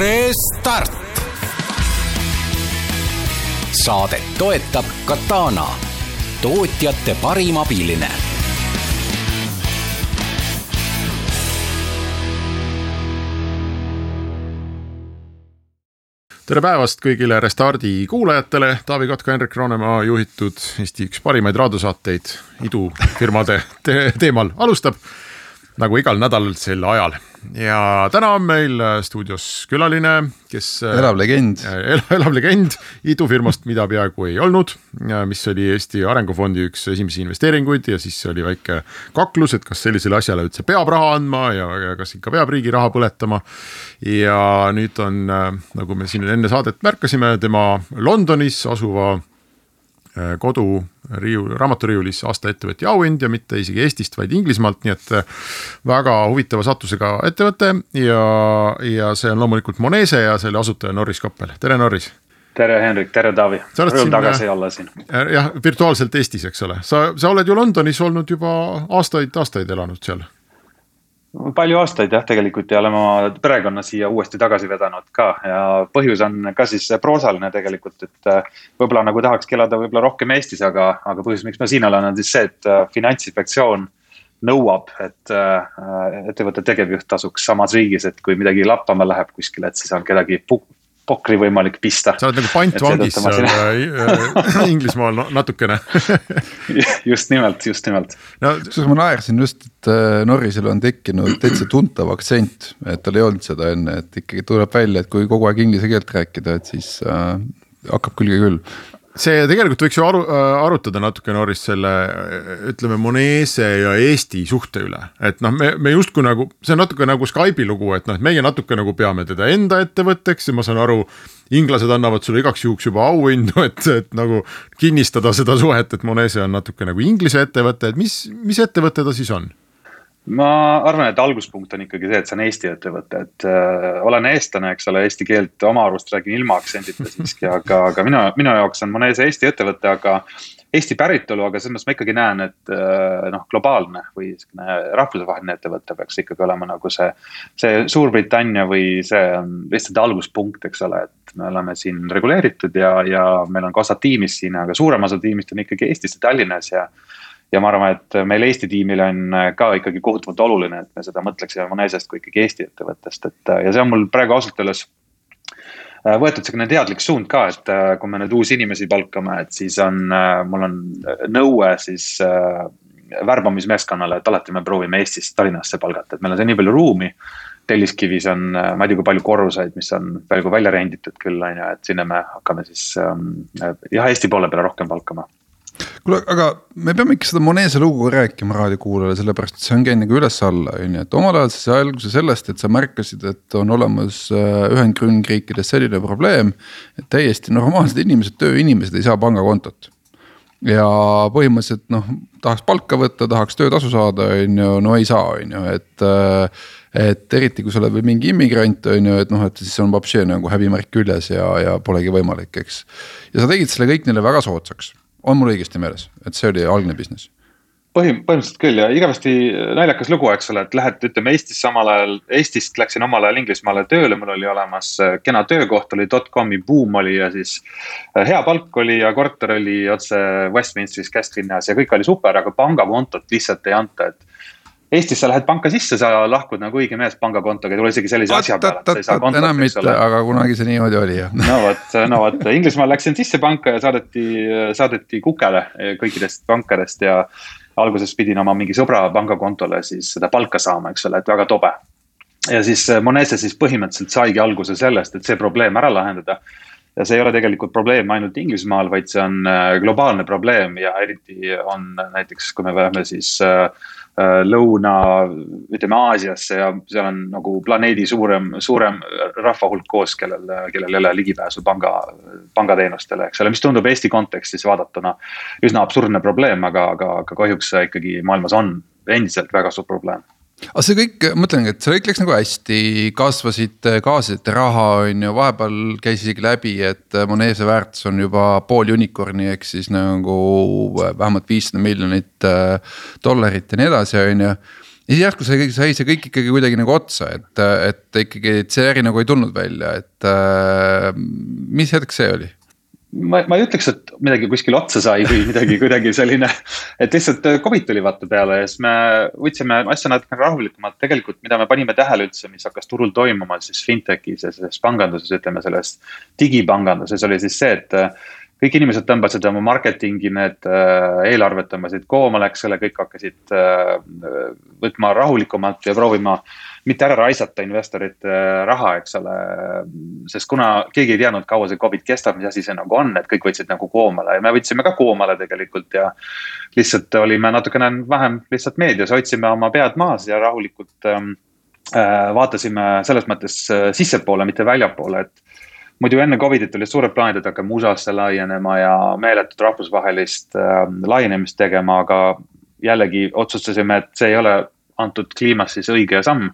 Restart. saadet toetab Katana, tootjate parim abiline. Tere päevast kõigile Restardi kuulajatele, Taavi Kotka, Henrik Roonemaa juhitud Eesti üks parimaid raadiosaateid idufirmade te teemal alustab nagu igal nädalal sel ajal ja täna on meil äh, stuudios külaline, kes. Äh, elav legend el. elav legend idufirmast, mida peaaegu ei olnud, mis oli Eesti Arengufondi üks esimesi investeeringuid ja siis oli väike kaklus, et kas sellisele asjale üldse peab raha andma ja, ja kas ikka peab riigi raha põletama. ja nüüd on, äh, nagu me siin enne saadet märkasime, tema Londonis asuva Äh, kodu riiu, raamaturiiulis aasta ettevõtja auhind ja mitte isegi Eestist, vaid Inglismaalt, nii et äh, väga huvitava sattusega ettevõte ja, ja see on loomulikult Monese ja selle asutaja Norris Koppel, tere Norris. tere Henrik, tere Taavi, rõõm tagasi äh, olla siin. jah, virtuaalselt Eestis, eks ole, sa, sa oled ju Londonis olnud juba aastaid-aastaid elanud seal palju aastaid jah, tegelikult ja oleme oma perekonna siia uuesti tagasi vedanud ka. Ja põhjus on ka siis proosaline tegelikult, et äh, võib-olla nagu tahakski elada võib-olla rohkem Eestis, aga, aga põhjus, miks ma siin olen, on siis see, et äh, finantsinspektsioon nõuab, et äh, ettevõtte tegevjuht tasuks samas riigis, et kui midagi lappama läheb kuskile, et siis on kedagi pokri võimalik pista. sa oled nagu pantvangis seal äh, Inglismaal no, natukene just nimelt, just nimelt. no kusjuures ma naersin just, et äh, Norrisel on tekkinud täitsa tuntav aktsent, et tal ei olnud seda enne, et ikkagi tuleb välja, et kui kogu aeg inglise keelt rääkida, et siis äh, hakkab külge küll see tegelikult võiks ju aru, äh, arutada natuke Norris selle ütleme, Monese ja Eesti suhte üle, et noh, me, me justkui nagu, see on natuke nagu Skype'i lugu, et noh, et meie natuke nagu peame teda enda ettevõtteks ja ma saan aru, inglased annavad sulle igaks juhuks juba auhindu, et, et nagu kinnistada seda suhet, et Monese on natuke nagu Inglise ettevõte, et mis, mis ettevõte ta siis on? Ma arvan, et alguspunkt on ikkagi see, et see on Eesti ettevõte, et äh, olen eestlane, eks ole, eesti keelt oma arust räägin ilma aktsendita siiski, aga, aga minu, minu jaoks on Monese Eesti ettevõte, aga. Eesti päritolu, aga selles mõttes ma ikkagi näen, et äh, noh, globaalne või niisugune rahvusvaheline ettevõte peaks ikkagi olema nagu see. see Suurbritannia või see on lihtsalt alguspunkt, eks ole, et me oleme siin reguleeritud ja, ja meil on ka osa tiimist siin, aga suurem osa tiimist on ikkagi Eestis ja Tallinnas ja ja ma arvan, et meil Eesti tiimil on äh, ka ikkagi kohutavalt oluline, et me seda mõtleksime Monesest kui ikkagi Eesti ettevõttest, et äh, ja see on mul praegu ausalt öeldes äh, võetud selline teadlik suund ka, et kui me nüüd uusi inimesi palkame, et siis on, mul on nõue siis värbamismeeskonnale, et alati me proovime Eestist Tallinnasse palgata, et meil on seal nii palju ruumi. Telliskivis on, ma ei tea, kui palju korruseid, mis on praegu välja renditud küll, on ju, et sinna me hakkame siis ähm, jah, Eesti poole peale rohkem palkama kuule, aga me peame ikka seda Monese lugu rääkima raadiokuulajale, sellepärast et see on käinud nagu üles-alla, on ju, et omal ajal see sai alguse sellest, et sa märkasid, et on olemas äh, Ühendkuningriikides selline probleem. et täiesti normaalsed inimesed, tööinimesed ei saa pangakontot. ja põhimõtteliselt noh, tahaks palka võtta, tahaks töötasu saada, on ju, no ei saa, on ju, et äh, et eriti, kui sa oled veel mingi immigrant, on ju, et noh, et siis on vapšee nagu häbimärk küljes ja, ja polegi võimalik, eks. ja sa tegid selle kõik neile väga soodsaks on mul õigesti meeles, et see oli algne business? põhi, põhimõtteliselt küll ja igavesti naljakas lugu, eks ole, et lähed, ütleme Eestis samal ajal, Eestist läksin omal ajal Inglismaale tööle, mul oli olemas äh, kena töökoht, oli dotcom'i buum oli ja siis. Äh, hea palk oli ja korter oli otse Westminsteris kesklinnas ja kõik oli super, aga pangakontot lihtsalt ei anta, et Eestis sa lähed panka sisse, sa lahkud nagu õige mees pangakontoga, ei tule isegi sellise asja peale, enam mitte, aga kunagi see niimoodi oli jah. no vot, no vot, Inglismaal läksin sisse panka ja saadeti, saadeti kukele kõikidest pankadest ja. alguses pidin oma mingi sõbra pangakontole siis seda palka saama, eks ole, et väga tobe. ja siis Monese siis põhimõtteliselt saigi alguse sellest, et see probleem ära lahendada ja see ei ole tegelikult probleem ainult Inglismaal, vaid see on äh, globaalne probleem ja eriti on näiteks, kui me läheme siis äh, Äh, lõuna, ütleme Aasiasse ja seal on nagu planeedi suurem, suurem rahva hulk koos, kellel, kellel ei ole ligipääsu panga, pangateenustele, eks ole, mis tundub Eesti kontekstis vaadatuna üsna absurdne probleem, aga, aga, aga kahjuks see ikkagi maailmas on endiselt väga suur probleem aga see kõik, ma mõtlengi, et see kõik läks nagu hästi, kasvasite, kaasasite raha, on ju, vahepeal käis isegi läbi, et Monese väärtus on juba pool unicorn'i ehk siis nagu vähemalt viissada miljonit äh, dollarit ja nii edasi, on ju. ja siis järsku sai, sai see kõik ikkagi kuidagi nagu otsa, et, et ikkagi et see äri nagu ei tulnud välja, et äh, mis hetk see oli? Ma, ma ei ütleks, et midagi kuskil otsa sai või midagi kuidagi selline, et lihtsalt Covid tuli vaata peale ja siis me võtsime asja natuke rahulikumalt. tegelikult, mida me panime tähele üldse, mis hakkas turul toimuma siis fintech'is ja selles panganduses, ütleme selles digipanganduses oli siis see, et kõik inimesed tõmbasid oma marketingi, need äh, eelarved tõmbasid koomale, eks ole, kõik hakkasid äh, võtma rahulikumalt ja proovima mitte ära raisata investorite äh, raha, eks ole. sest kuna keegi ei teadnud, kaua see Covid kestab, mis asi see nagu on, et kõik võtsid nagu koomale ja me võtsime ka koomale tegelikult ja. lihtsalt olime natukene vähem lihtsalt meedias, hoidsime oma pead maas ja rahulikult ähm, vaatasime selles mõttes sissepoole, mitte väljapoole, et muidu enne Covidit olid suured plaanid, et hakkame USA-sse laienema ja meeletut rahvusvahelist äh, laienemist tegema, aga jällegi otsustasime, et see ei ole antud kliimas siis õige samm.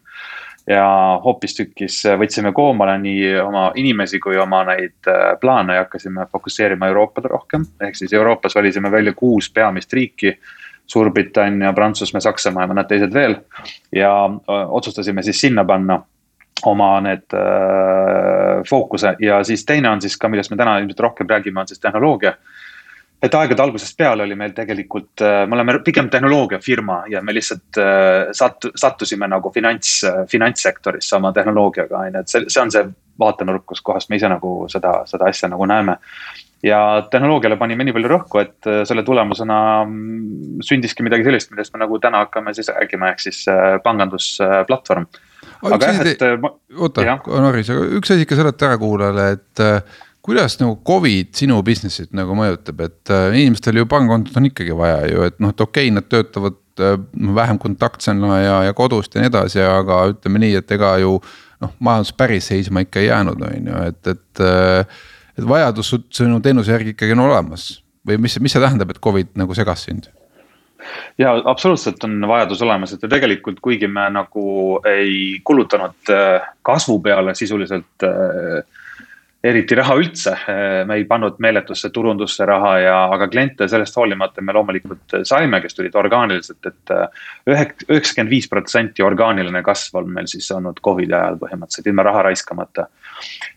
ja hoopistükkis võtsime koomale nii oma inimesi kui oma neid äh, plaane ja hakkasime fokusseerima Euroopale rohkem. ehk siis Euroopas valisime välja kuus peamist riiki. Suurbritannia, Prantsusmaa, Saksamaa ja mõned teised veel ja äh, otsustasime siis sinna panna oma need äh, fookuse. Ja siis teine on siis ka, millest me täna ilmselt rohkem räägime, on siis tehnoloogia. et aegade algusest peale oli meil tegelikult äh,, me oleme pigem tehnoloogiafirma ja me lihtsalt äh, sattu-, sattusime nagu finants, finantssektorisse oma tehnoloogiaga on ju, et see, see on see vaatenurk, kus kohast me ise nagu seda, seda asja nagu näeme ja tehnoloogiale panime nii palju rõhku, et äh, selle tulemusena mm, sündiski midagi sellist, millest me nagu täna hakkame siis rääkima, ehk siis äh, pangandusplatvorm aga jah, et. Äh, oota, Norris, aga üks asi ikka seleta ära kuulajale, et kuidas nagu Covid sinu business'it nagu mõjutab, et inimestel ju pangakontot on ikkagi vaja ju, et noh, et okei okay,, nad töötavad äh, vähem kontaktsena ja, ja kodust ja nii edasi, aga ütleme nii, et ega ju noh, majandus päris seisma ikka ei jäänud, on ju, et, et. Et vajadus sinu teenuse järgi ikkagi on olemas või mis, mis see tähendab, et Covid nagu segas sind? ja absoluutselt on vajadus olemas, et ja tegelikult, kuigi me nagu ei kulutanud äh, kasvu peale sisuliselt äh, eriti raha üldse, äh, me ei pannud meeletusse turundusse raha ja, aga kliente sellest hoolimata me loomulikult saime, kes tulid orgaaniliselt, et. üheksakümmend viis protsenti orgaaniline kasv on meil siis olnud Covidi ajal põhimõtteliselt ilma raha raiskamata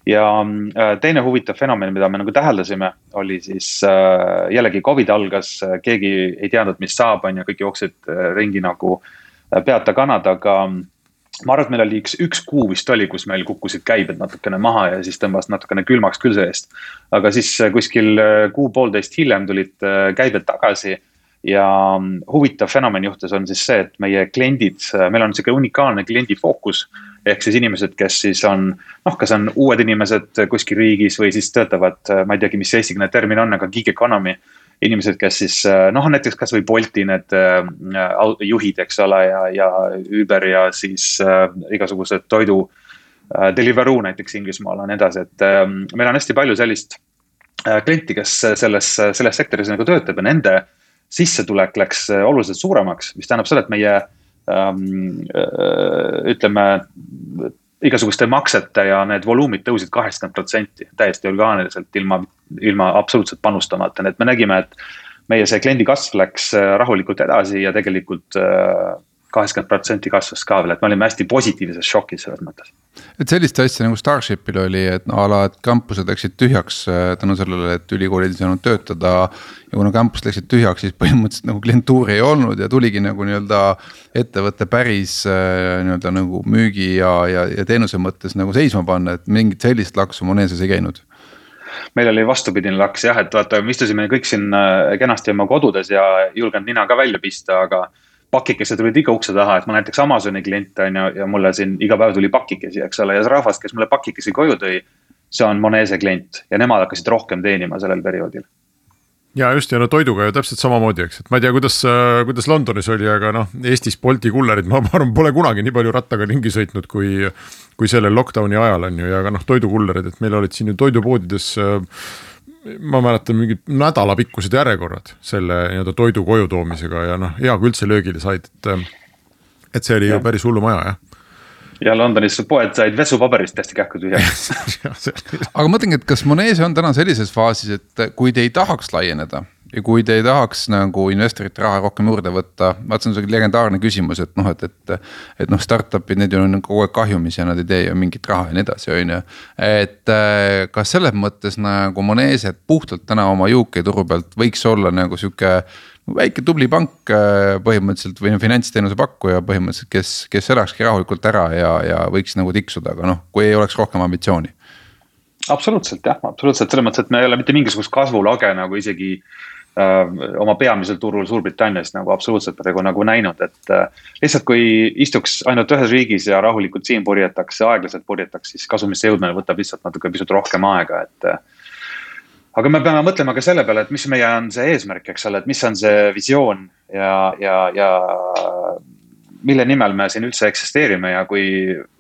ja äh, teine huvitav fenomen, mida me nagu täheldasime, oli siis äh, jällegi Covid algas, keegi ei teadnud, mis saab, on ju, kõik jooksid äh, ringi nagu peata kanad, aga ma arvan, et meil oli üks, üks kuu vist oli, kus meil kukkusid käibed natukene maha ja siis tõmbas natukene külmaks küll see-eest. aga siis kuskil kuu-poolteist hiljem tulid käibed tagasi ja mm, huvitav fenomen juhtus, on siis see, et meie kliendid, meil on sihuke unikaalne kliendi fookus ehk siis inimesed, kes siis on noh, kas on uued inimesed kuskil riigis või siis töötavad, ma ei teagi, mis eestikeelne termin on, aga gig economy. Inimesed, kes siis noh, näiteks kasvõi Bolti need äh, juhid, eks ole, ja, ja Uber ja siis äh, igasugused toidu äh,. Deliveroo näiteks Inglismaal ja nii edasi, et äh, meil on hästi palju sellist äh, klienti, kes selles, selles sektoris nagu töötab ja nende sissetulek läks äh, oluliselt suuremaks, mis tähendab seda, et meie Ähm, äh, ütleme igasuguste maksete ja need voluumid tõusid kaheksakümmend protsenti täiesti orgaaniliselt ilma, ilma absoluutselt panustamata, nii et me nägime, et meie see kliendi kasv läks äh, rahulikult edasi ja tegelikult äh, kaheksakümmend protsenti kasvas ka veel, et me olime hästi positiivses šokis selles mõttes. et sellist asja nagu Starshipil oli, et no a la, et kampused läksid tühjaks äh, tänu sellele, et ülikoolid ei saanud töötada. ja kuna kampused läksid tühjaks, siis põhimõtteliselt nagu klientuuri ei olnud ja tuligi nagu nii-öelda ettevõtte päris äh, nii-öelda nagu müügi ja, ja, ja teenuse mõttes nagu seisma panna, et mingit sellist laksu Moneses ei käinud meil oli vastupidine laks jah, et vaata, me istusime kõik siin äh, kenasti oma kodudes ja julgenud nina ka välja pista, aga pakikesed tulid ikka ukse taha, et ma näiteks Amazoni klient on ju ja mulle siin iga päev tuli pakikesi, eks ole, ja see rahvas, kes mulle pakikesi koju tõi. see on Monese klient ja nemad hakkasid rohkem teenima sellel perioodil ja just ja no toiduga ju täpselt samamoodi, eks, et ma ei tea, kuidas, kuidas Londonis oli, aga noh, Eestis Bolti kullerid, ma arvan, pole kunagi nii palju rattaga ringi sõitnud, kui. kui sellel lockdown'i ajal on ju ja ka noh, toidukullerid, et meil olid siin ju toidupoodides äh, ma mäletan mingid nädalapikkused järjekorrad selle nii-öelda toidu koju toomisega ja noh, hea kui üldse löögile said, et. et see oli ja. ju päris hullumaja jah ja Londonis poed said vesupaberist hästi kähku tühjaks aga mõtlengi, et kas Monese on täna sellises faasis, et kui te ei tahaks laieneda. Ja kui te ei tahaks nagu investorite raha rohkem juurde võtta, vaat see on see legendaarne küsimus, et noh, et, et. et noh, startup'id, need ju on kogu aeg kahjumis ja nad ei tee ju mingit raha ja nii edasi, on ju. et äh, kas selles mõttes nagu Moneset puhtalt täna oma UK turu pealt võiks olla nagu sihuke väike tubli pank äh, põhimõtteliselt või finantsteenuse pakkuja põhimõtteliselt, kes, kes elakski rahulikult ära ja, ja võiks nagu tiksuda, aga noh, kui ei oleks rohkem ambitsiooni absoluutselt jah, absoluutselt selles mõttes, et me ei ole mitte mingisugust kasvulage nagu isegi oma peamisel turul Suurbritannias nagu absoluutselt praegu nagu näinud, et äh,. lihtsalt kui istuks ainult ühes riigis ja rahulikult siin purjetaks aeglaselt purjetaks, siis kasumisse jõudmine võtab lihtsalt natuke pisut rohkem aega, et äh, aga me peame mõtlema ka selle peale, et mis meie on see eesmärk, eks ole, et mis on see visioon ja, ja, ja mille nimel me siin üldse eksisteerime ja kui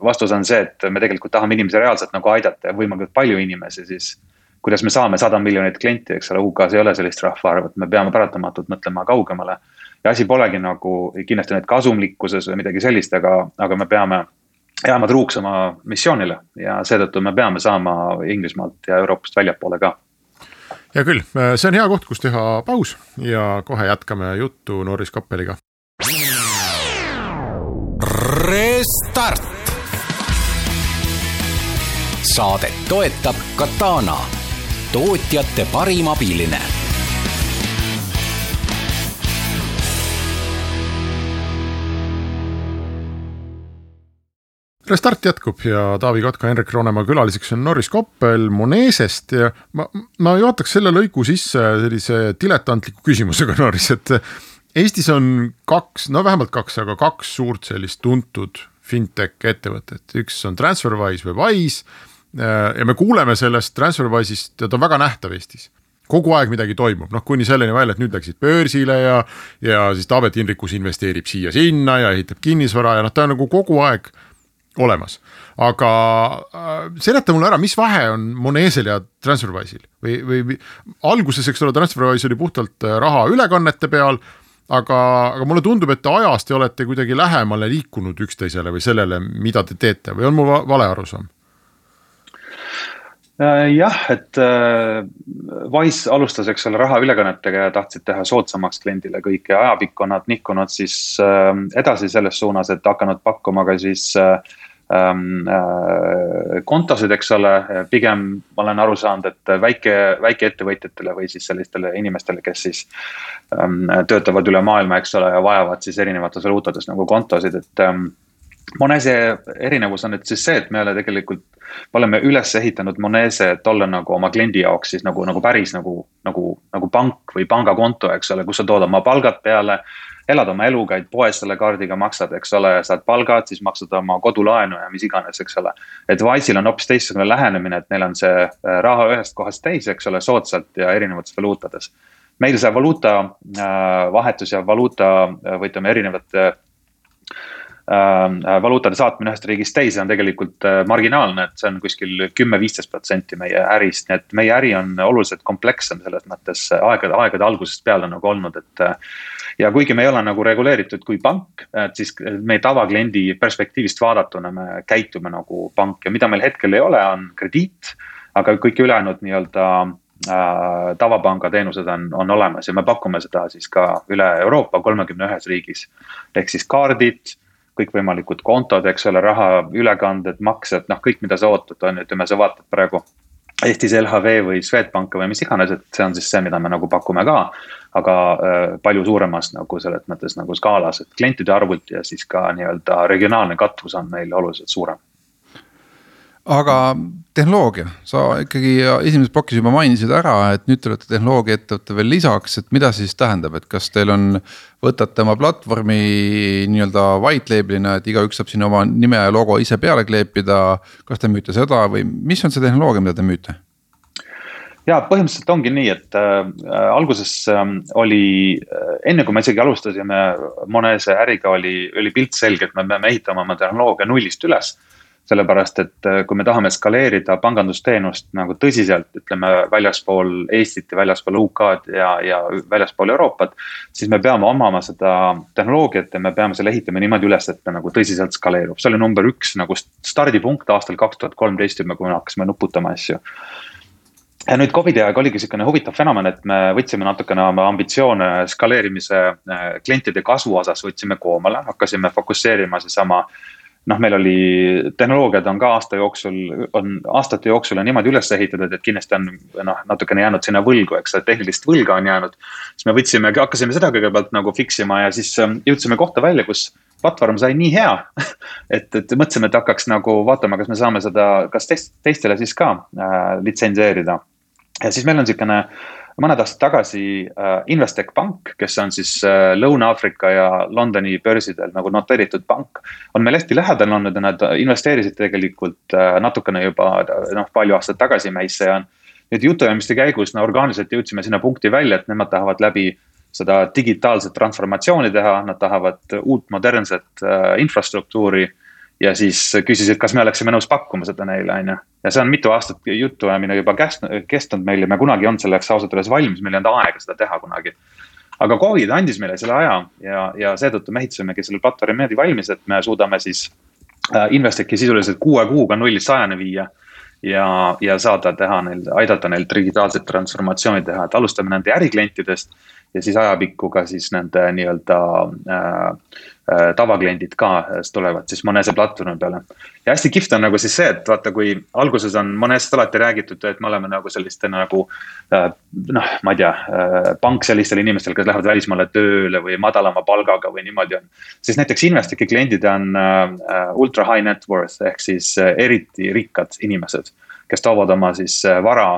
vastus on see, et me tegelikult tahame inimesi reaalselt nagu aidata ja võimalikult palju inimesi, siis. Kuidas me saame sada miljonit klienti, eks ole, UK-s ei ole sellist rahvaarvu, et me peame paratamatult mõtlema kaugemale. ja asi polegi nagu kindlasti nüüd kasumlikkuses või midagi sellist, aga, aga me peame jääma truuks oma missioonile ja seetõttu me peame saama Inglismaalt ja Euroopast väljapoole ka hea küll, see on hea koht, kus teha paus ja kohe jätkame juttu Norris Kappeliga. Restart. saadet toetab Katana, tootjate parim abiline Restart jätkub ja Taavi Kotka, Henrik Roonemaa külaliseks on Norris Koppel Monesest ja ma, ma juhataks selle lõigu sisse sellise diletantliku küsimusega Norris, et Eestis on kaks, no vähemalt kaks, aga kaks suurt sellist tuntud fintech ettevõtet, üks on Transferwise või Wise. Äh, ja me kuuleme sellest Transferwise'ist, ta on väga nähtav Eestis kogu aeg midagi toimub, noh kuni selleni välja, et nüüd läksid börsile ja, ja siis Taavet Hinrikus investeerib siia-sinna ja ehitab kinnisvara ja noh, ta on nagu kogu aeg olemas. aga äh, seleta mulle ära, mis vahe on Monesel ja Transferwise'il või, või alguses, eks ole, Transferwise oli puhtalt äh, raha ülekannete peal aga, aga mulle tundub, et ajas te olete kuidagi lähemale liikunud üksteisele või sellele, mida te teete või on mul vale arusaam? Äh, jah, et äh, Wise alustas, eks ole, rahaülekannetega ja tahtsid teha soodsamaks kliendile kõike ja ajapikku on nad nihkunud siis äh, edasi selles suunas, et hakanud pakkuma ka siis äh, Ähm, äh, kontosid, eks ole, pigem ma olen aru saanud, et väike, väikeettevõtjatele või siis sellistele inimestele, kes siis ähm, töötavad üle maailma, eks ole, ja vajavad siis erinevates valuutades nagu kontosid, et ähm, Monese erinevus on nüüd siis see, et me oleme tegelikult, me oleme üles ehitanud Monese, et olla nagu oma kliendi jaoks siis nagu, nagu päris nagu, nagu, nagu pank või pangakonto, eks ole, kus sa tood oma palgad peale elad oma elu, käid poes selle kaardiga, maksad, eks ole, saad palgad, siis maksad oma kodulaenu ja mis iganes, eks ole. et Wise'il on hoopis teistsugune lähenemine, et neil on see äh, raha ühest kohast teise, eks ole, soodsalt ja erinevates valuutades. meil see valuuta äh, vahetus ja valuuta äh, või ütleme, erinevate valuutade saatmine ühest riigist teise on tegelikult marginaalne, et see on kuskil kümme-viisteist protsenti meie ärist, nii et meie äri on oluliselt komplekssem selles mõttes aegade, aegade algusest peale nagu olnud, et ja kuigi me ei ole nagu reguleeritud kui pank, et siis meie tavakliendi perspektiivist vaadatuna me käitume nagu pank ja mida meil hetkel ei ole, on krediit. aga kõik ülejäänud nii-öelda äh, tavapanga teenused on, on olemas ja me pakume seda siis ka üle Euroopa kolmekümne ühes riigis. ehk siis kaardid, kõikvõimalikud kontod, eks ole, rahaülekanded, maksed, noh, kõik, mida sa ootad, on ju, ütleme, sa vaatad praegu Eestis LHV või Swedbanka või mis iganes, et see on siis see, mida me nagu pakume ka. aga äh, palju suuremas nagu selles mõttes nagu skaalas, et klientide arvult ja siis ka nii-öelda regionaalne katvus on meil oluliselt suurem aga tehnoloogia, sa ikkagi esimeses plokis juba mainisid ära, et nüüd te olete tehnoloogiaettevõte veel lisaks, et mida see siis tähendab, et kas teil on. võtate oma platvormi nii-öelda white label'ina, et igaüks saab sinna oma nime ja logo ise peale kleepida. kas te müüte seda või mis on see tehnoloogia, mida te müüte? ja põhimõtteliselt ongi nii, et äh, alguses äh, oli äh,, enne kui me isegi alustasime Monese äriga, oli, oli pilt selge, et me peame ehitama oma tehnoloogia nullist üles sellepärast, et äh, kui me tahame skaleerida pangandusteenust nagu tõsiselt, ütleme väljaspool Eestit ja väljaspool UK-d ja, ja väljaspool Euroopat. siis me peame omama seda tehnoloogiat ja me peame selle ehitama niimoodi üles, et ta nagu tõsiselt skaleerub, see oli number üks nagu stardipunkt aastal kaks tuhat kolmteist juba, kui me hakkasime nuputama asju ja nüüd Covidi aeg oligi sihukene huvitav fenomen, et me võtsime natukene oma ambitsioone skaleerimise klientide kasvu osas võtsime koomale, hakkasime fokusseerima siis oma noh, meil oli, tehnoloogiad on ka aasta jooksul, on aastate jooksul on niimoodi üles ehitatud, et kindlasti on noh, natukene jäänud sinna võlgu, eks, tehnilist võlga on jäänud. siis me võtsime, hakkasime seda kõigepealt nagu fix ima ja siis ähm, jõudsime kohta välja, kus platvorm sai nii hea et, et mõtlesime, et hakkaks nagu vaatama, kas me saame seda, kas teist, teistele siis ka äh, litsenseerida. ja siis meil on sihukene äh, mõned aastad tagasi äh, Investec pank, kes on siis äh, Lõuna-Aafrika ja Londoni börsidel nagu noteeritud pank. on meil hästi lähedal olnud ja nad investeerisid tegelikult äh, natukene juba noh, palju aastaid tagasi meisse ja. nüüd jutuajamiste käigus no orgaaniliselt jõudsime sinna punkti välja, et nemad tahavad läbi seda digitaalset transformatsiooni teha, nad tahavad uut modernset infrastruktuuri ja siis küsisid, kas me oleksime nõus pakkuma seda neile, on ju. ja see on mitu aastat jutuajamine juba kestnud, meil ja me kunagi ei olnud selleks ausalt öeldes valmis, meil ei olnud aega seda teha kunagi. aga Covid andis meile selle aja ja, ja seetõttu me ehitasimegi selle platvormi niimoodi valmis, et me suudame siis äh, Investeki sisuliselt kuue kuuga nullist sajani viia ja, ja saada teha neil, aidata neil digitaalset transformatsiooni teha, et alustame nende äriklientidest ja siis ajapikku ka siis nende nii-öelda äh, tavakliendid ka tulevad siis Monese platvormi peale. ja hästi kihvt on nagu siis see, et vaata, kui alguses on Monesest alati räägitud, et me oleme nagu selliste nagu äh,. noh, ma ei tea äh,, pank sellistele inimestele, kes lähevad välismaale tööle või madalama palgaga või niimoodi on. siis näiteks Investeki kliendid on äh, ultra high net worth ehk siis äh, eriti rikkad inimesed, kes toovad oma siis äh, vara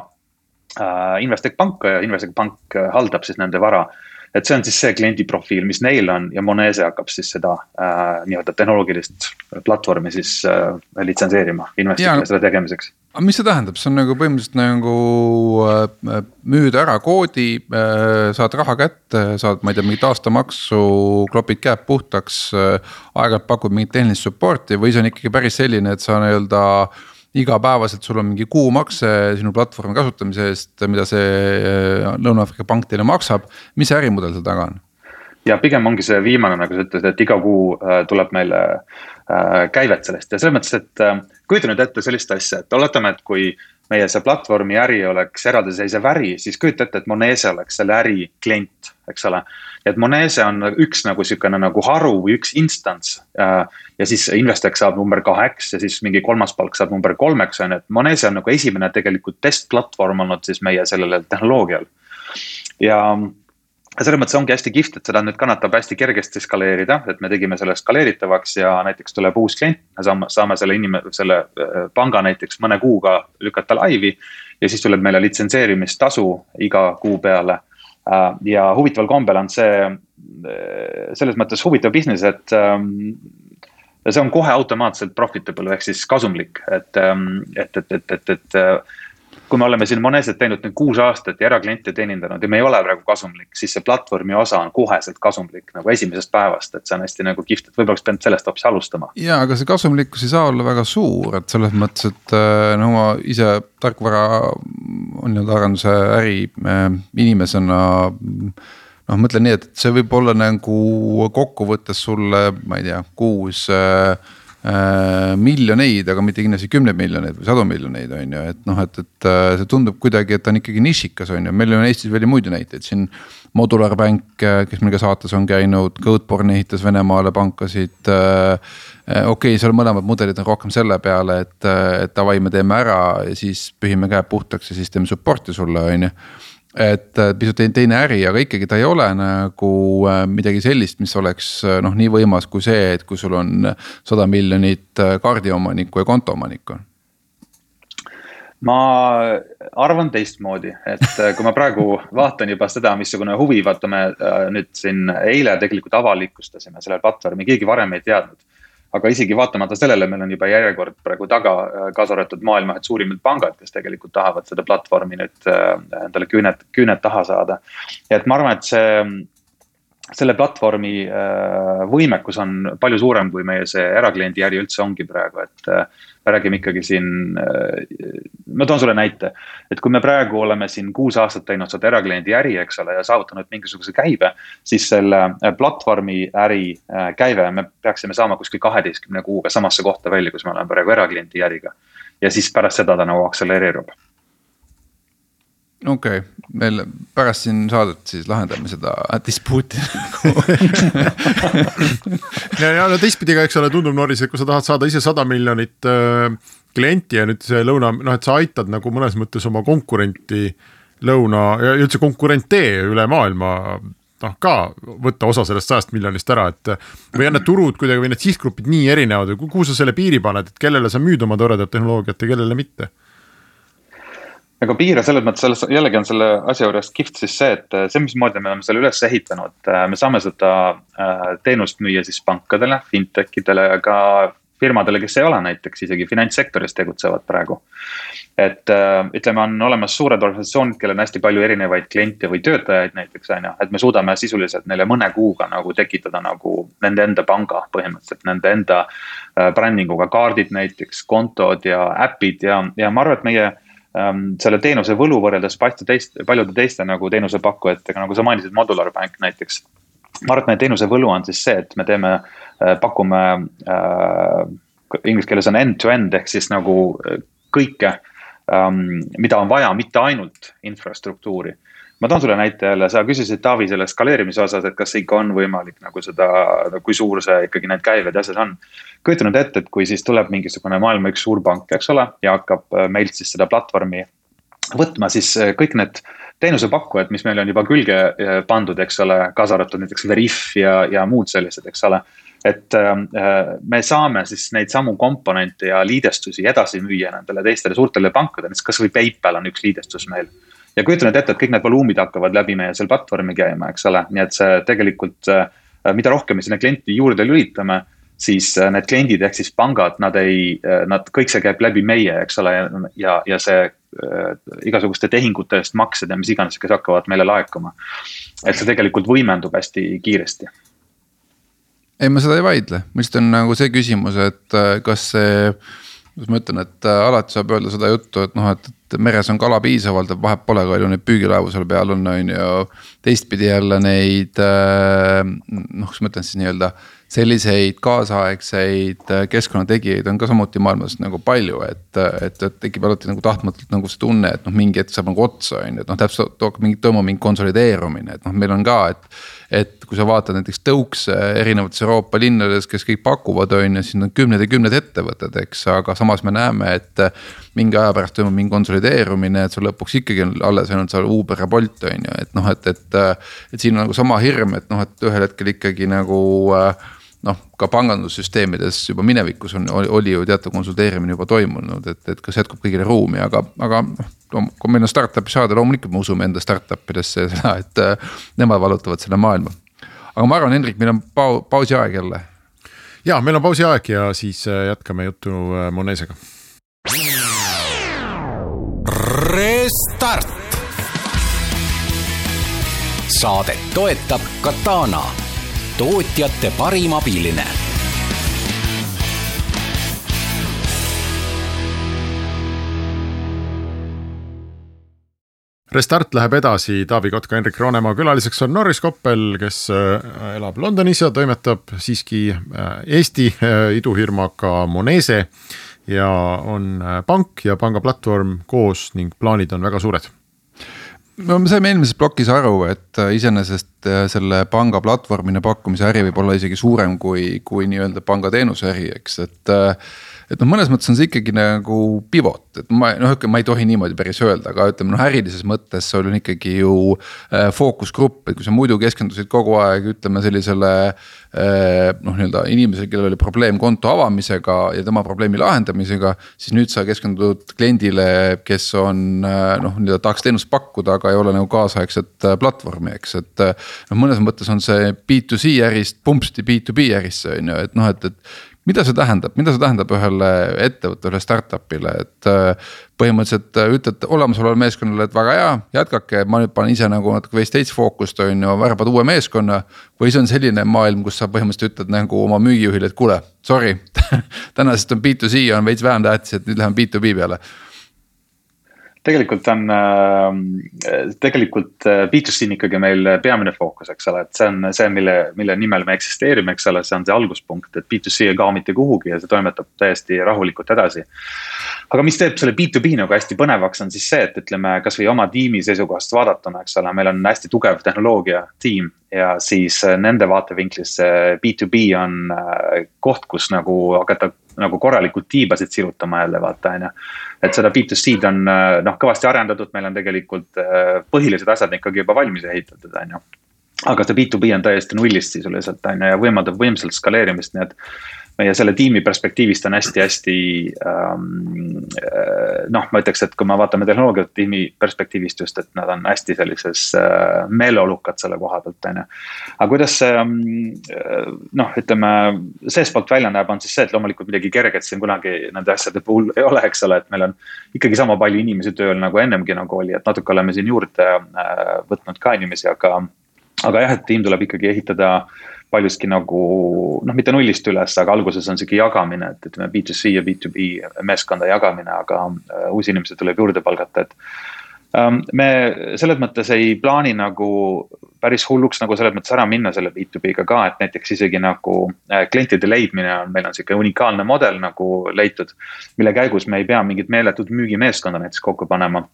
Äh, Investec Pank ja Investec Pank äh, haldab siis nende vara. Et see on siis see kliendi profiil, mis neil on ja Monese hakkab siis seda äh, nii-öelda tehnoloogilist platvormi siis äh, litsenseerima investorile selle tegemiseks. aga mis see tähendab, see on nagu põhimõtteliselt nagu äh, müüd ära koodi äh,, saad raha kätte, saad, ma ei tea, mingit aastamaksu, klopid käed puhtaks äh,. aeg-ajalt pakud mingit tehnilist support'i või see on ikkagi päris selline, et sa nii-öelda äh, igapäevaselt sul on mingi kuumakse sinu platvormi kasutamise eest, mida see äh, Lõuna-Aafrika Pank teile maksab, mis ärimudel seal taga on? ja pigem ongi see viimane, nagu sa ütlesid, et iga kuu äh, tuleb meile äh, käivet sellest ja selles mõttes, et kujuta nüüd ette sellist asja, et oletame, et kui meie see platvormi äri oleks eraldiseisev äri, siis kujuta ette, et Monese oleks selle äri klient, eks ole. Et Monese on üks nagu sihukene nagu haru või üks instants. ja siis Investec saab number kaheks ja siis mingi kolmas palk saab number kolmeks on ju, et Monese on nagu esimene tegelikult testplatvorm olnud siis meie sellele tehnoloogial. ja ja selles mõttes ongi hästi kihvt, et seda nüüd kannatab hästi kergesti skaleerida, et me tegime selle skaleeritavaks ja näiteks tuleb uus klient, me saame, saame selle inime-, selle äh, panga näiteks mõne kuuga lükata laivi. ja siis tuleb meile litsenseerimistasu iga kuu peale. Äh, ja huvitaval kombel on see äh, selles mõttes huvitav business, et ähm, see on kohe automaatselt profitable ehk siis kasumlik, et, ähm, et, et, et, et, et kui me oleme siin Moneset teinud nüüd kuus aastat ja erakliente teenindanud ja me ei ole praegu kasumlik, siis see platvormi osa on koheselt kasumlik nagu esimesest päevast, et see on hästi nagu kihvt, et võib-olla oleks pidanud sellest hoopis alustama. ja, aga see kasumlikkus ei saa olla väga suur, et selles mõttes, et äh, no ma ise tarkvara nii-öelda arenduse äri äh, inimesena noh, mõtlen nii, et see võib olla nagu kokkuvõttes sulle, ma ei tea, kuus äh, miljoneid, aga mitte kindlasti kümneid miljoneid või sadu miljoneid, on ju, et noh, et, et äh, see tundub kuidagi, et on ikkagi nišikas, on ju, meil on Eestis veel muid näiteid siin. Modular Bank, äh, kes meil ka saates on käinud, Goatborn ehitas Venemaale pankasid äh, okei okay,, seal mõlemad mudelid on rohkem selle peale, et, et davai, me teeme ära ja siis pühime käed puhtaks ja siis teeme support'i sulle, on ju et pisut teine äri, aga ikkagi ta ei ole nagu äh, midagi sellist, mis oleks äh, noh, nii võimas kui see, et kui sul on sada miljonit äh, kaardiomanikku ja kontoomanikku ma arvan teistmoodi, et kui ma praegu vaatan juba seda, missugune huvi, vaata me nüüd siin eile tegelikult avalikustasime selle platvormi, keegi varem ei teadnud aga isegi vaatamata sellele, meil on juba järjekord praegu taga, äh, kaasa arvatud maailma ühed suurimad pangad, kes tegelikult tahavad seda platvormi nüüd äh, endale küüned, küüned taha saada. et ma arvan, et see selle platvormi äh, võimekus on palju suurem, kui meie see erakliendi äri üldse ongi praegu, et. Äh, me räägime ikkagi siin, ma toon sulle näite, et kui me praegu oleme siin kuus aastat teinud seda erakliendi äri, eks ole, ja saavutanud mingisuguse käibe. siis selle platvormi äri käive me peaksime saama kuskil kaheteistkümne kuuga samasse kohta välja, kus me oleme praegu erakliendi äriga. ja siis pärast seda ta nagu akselereerub okei okay., meil pärast siin saadet siis lahendame seda dispuuti ja, ja no teistpidi ka, eks ole, tundub Norris, et kui sa tahad saada ise sada miljonit äh, klienti ja nüüd see lõuna, noh, et sa aitad nagu mõnes mõttes oma konkurenti lõuna ja üldse konkurente üle maailma noh, ka võtta osa sellest sajast miljonist ära, et või on need turud kuidagi või need sihtgrupid nii erinevad või kuhu sa selle piiri paned, et kellele sa müüd oma toredat tehnoloogiat ja kellele mitte? Ega piire selles mõttes, selles jällegi on selle asja juures kihvt siis see, et see, mismoodi me oleme selle üles ehitanud, me saame seda äh, teenust müüa siis pankadele, fintech idele ja ka firmadele, kes ei ole näiteks isegi finantssektoris tegutsevad praegu. et äh, ütleme, on olemas suured organisatsioonid, kellel on hästi palju erinevaid kliente või töötajaid näiteks on ju, et me suudame sisuliselt neile mõne kuuga nagu tekitada nagu nende enda panga põhimõtteliselt, nende enda äh, brändinguga kaardid näiteks, kontod ja äpid ja, ja ma arvan, et meie ähm, selle teenuse võlu võrreldes paljude teiste, paljude teiste nagu teenusepakkujatega, nagu sa mainisid, Modular Bank näiteks ma arvan, et meie teenuse võlu on siis see, et me teeme, äh, pakume äh,, inglise keeles on end-to-end ehk siis nagu äh, kõike ähm,, mida on vaja, mitte ainult infrastruktuuri. Ma toon sulle näite jälle, sa küsisid Taavi selle skaleerimise osas, et kas ikka on võimalik nagu seda, kui suur see ikkagi need käived ja asjad on. kujuta nüüd ette, et kui siis tuleb mingisugune maailma üks suur pank, eks ole, ja hakkab äh, meilt siis seda platvormi võtma, siis kõik need teenusepakkujad, mis meil on juba külge eh, pandud, eks ole, kaasa arvatud näiteks Veriff ja, ja muud sellised, eks ole. et äh, me saame siis neid samu komponente ja liidestusi edasi müüa nendele teistele suurtele pankadele, näiteks kasvõi PayPal on üks liidestus meil. Ja kujuta nüüd ette, et kõik need voluumid hakkavad läbi meie seal platvormi käima, eks ole, nii et see tegelikult äh,, mida rohkem me sinna klienti juurde lülitame siis need kliendid ehk siis pangad, nad ei, nad, kõik see käib läbi meie, eks ole, ja, ja see Äh, igasuguste tehingute eest maksed ja mis iganes, kes hakkavad meile laekuma. et see tegelikult võimendub hästi kiiresti. ei, ma seda ei vaidle, mu lihtsalt on nagu see küsimus, et äh, kas see, kuidas ma ütlen, et äh, alati saab öelda seda juttu, et noh, et, et meres on kala piisavalt, et vahet pole, palju neid püügilaevu seal peal on, on ju. teistpidi jälle neid noh, kuidas ma ütlen siis nii-öelda selliseid kaasaegseid äh, keskkonnategijaid on ka samuti maailmas nagu palju, et, et, et tekib alati nagu tahtmatult nagu see tunne, et noh, mingi hetk saab nagu otsa, on ju, et noh, täpselt hakkab mingi, toimub mingi konsolideerumine, et noh, meil on ka, et. Et kui sa vaatad näiteks tõukse erinevates Euroopa linnades, kes kõik pakuvad, on ju, siis on kümned ja kümned ettevõtted, eks, aga samas me näeme, et. mingi aja pärast toimub mingi konsolideerumine, et sul lõpuks ikkagi on alles ainult seal Uber ja Bolt on ju, et noh, et, et. et siin on nagu sama hirm, et noh, et ühel hetkel ikkagi nagu äh, noh, ka pangandussüsteemides juba minevikus on, oli ju teatav konsulteerimine juba toimunud, et, et kas jätkub kõigile ruumi, aga, aga noh. kui meil on startup'i saada, loomulikult me usume enda startup idesse seda, et äh, nemad vallutavad selle maailma. aga ma arvan, Hendrik, meil on pau-, pausi aeg jälle. ja meil on pausi aeg ja siis äh, jätkame juttu äh, Monesega. Restart. saadet toetab Katana tootjate parim abiline. Restart läheb edasi, Taavi Kotka, Henrik Roonemaa külaliseks on Norris Koppel, kes äh, elab Londonis ja toimetab siiski äh, Eesti äh, idufirmaga Monese. Ja on pank ja panga platvorm koos ning plaanid on väga suured no me saime eelmises plokis aru, et äh, iseenesest äh, selle panga platvormina pakkumise äri võib olla isegi suurem kui, kui nii-öelda pangateenuse äri, eks, et äh, et noh, mõnes mõttes on see ikkagi nagu pivot, et ma noh, ma ei tohi niimoodi päris öelda, aga ütleme noh, ärilises mõttes sul on ikkagi ju äh, fookusgrupp, et kui sa muidu keskendusid kogu aeg ütleme sellisele äh,. noh, nii-öelda inimesele, kellel oli probleem konto avamisega ja tema probleemi lahendamisega, siis nüüd sa keskendud kliendile, kes on äh, noh, nii-öelda tahaks teenust pakkuda, aga ei ole nagu kaasaegset äh, platvormi, eks, et. Äh, noh, mõnes mõttes on see B2C ärist pumpsti B2B ärisse on ju, et noh, et, et mida see tähendab, mida see tähendab ühele ettevõttele, startup'ile, et äh, põhimõtteliselt äh, ütled olemasolevale meeskonnale, et väga hea, jätkake, ma nüüd panen ise nagu natuke veits teist fookust on ju, värbad uue meeskonna. või see on selline maailm, kus sa põhimõtteliselt ütled nagu oma müügijuhile, et kuule, sorry tänasest on B2C on veits vähem tähtis, et nüüd läheme B2B peale tegelikult on äh,, tegelikult äh, B2C on ikkagi meil peamine fookus, eks ole, et see on see, mille, mille nimel me eksisteerime, eks ole, see on see alguspunkt, et B2C ei kao mitte kuhugi ja see toimetab täiesti rahulikult edasi. aga mis teeb selle B2B nagu hästi põnevaks, on siis see, et ütleme kasvõi oma tiimi seisukohast vaadatuna, eks ole, meil on hästi tugev tehnoloogia tiim. Ja siis äh, nende vaatevinklist see B2B on äh, koht, kus nagu hakata nagu korralikult tiibasid sirutama jälle vaata, on ju. et seda B2C-d on äh, noh, kõvasti arendatud, meil on tegelikult põhilised asjad ikkagi juba valmis ehitatud, on ju aga see B2B on täiesti nullist sisuliselt on ju ja võimaldab võimsalt skaleerimist, nii et meie selle tiimi perspektiivist on hästi-hästi ähm, äh, noh, ma ütleks, et kui me vaatame tehnoloogia tiimi perspektiivist just, et nad on hästi sellises äh, meeleolukad selle koha pealt, on ju. aga kuidas see ähm, äh, noh, ütleme seestpoolt välja näeb, on siis see, et loomulikult midagi kerget siin kunagi nende asjade puhul ei ole, eks ole, et meil on ikkagi sama palju inimesi tööl nagu ennemgi nagu oli, et natuke oleme siin juurde äh, võtnud ka inimesi, aga aga jah, et tiim tuleb ikkagi ehitada paljuski nagu noh, mitte nullist üles, aga alguses on sihuke jagamine, et ütleme B2C ja B2B meeskonda jagamine, aga äh, uusi inimesi tuleb juurde palgata, et ähm,. me selles mõttes ei plaani nagu päris hulluks nagu selles mõttes ära minna selle B2B-ga ka, et näiteks isegi nagu äh, klientide leidmine on, meil on sihuke unikaalne mudel nagu leitud. mille käigus me ei pea mingit meeletut müügimeeskonda näiteks kokku panema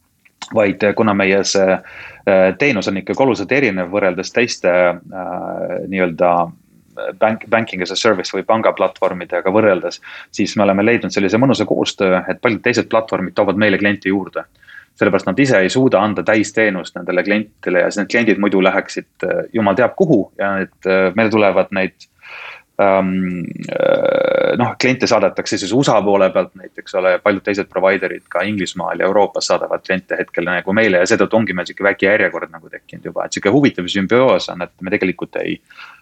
vaid kuna meie see äh, teenus on ikkagi oluliselt erinev võrreldes teiste äh, nii-öelda bank, banking as a service või pangaplatvormidega võrreldes. siis me oleme leidnud sellise mõnusa koostöö, et paljud teised platvormid toovad meile kliente juurde. sellepärast nad ise ei suuda anda täisteenust nendele klientidele ja siis need kliendid muidu läheksid äh, jumal teab kuhu ja need, meile tulevad neid noh, kliente saadetakse siis USA poole pealt näiteks ole, paljud teised provider'id ka Inglismaal ja Euroopas saadavad kliente hetkel nagu meile ja seetõttu ongi meil sihuke väike järjekord nagu tekkinud juba, et sihuke huvitav sümbioos on, et me tegelikult ei.